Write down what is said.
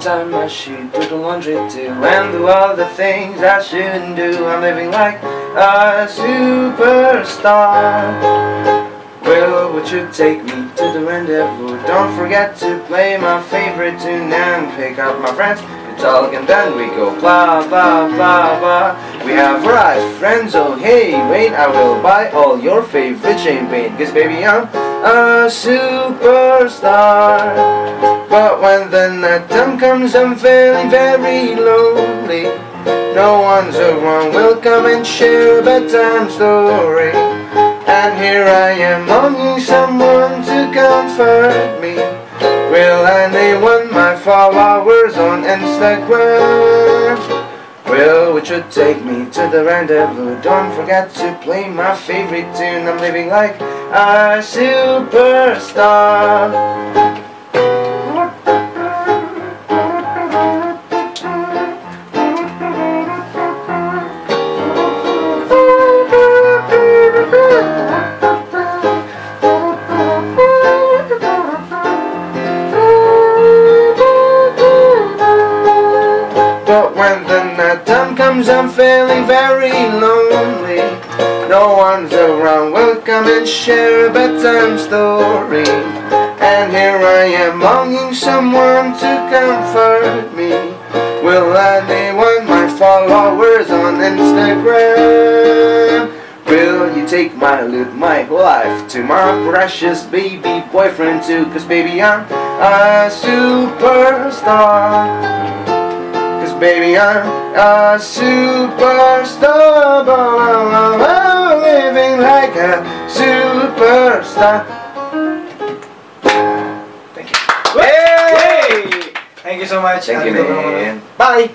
sun I sheet, do the laundry too, and do all the things I shouldn't do. I'm living like a superstar. Well, would you take me to the rendezvous? Don't forget to play my favorite tune and pick up my friends. We talk and then we go blah blah blah blah. We have arrived, friends. Oh hey, wait, I will buy all your favorite champagne. Cause baby, I'm a superstar. But when the night time comes, I'm feeling very lonely. No one's around, will come and share a bedtime story. And here I am longing someone to comfort me. Will anyone my followers on Instagram? Will would you take me to the rendezvous? Don't forget to play my favorite tune. I'm living like a superstar. But when the night time comes, I'm feeling very lonely. No one's around, will come and share a bedtime story. And here I am longing someone to comfort me. Will anyone, my followers on Instagram? Will you take my loot, my life to my precious baby boyfriend too? Cause baby I'm a superstar. Baby I'm a superstar I'm living like a superstar Thank you Hey! Thank you so much. Thank you Nandito ka naman. man Bye!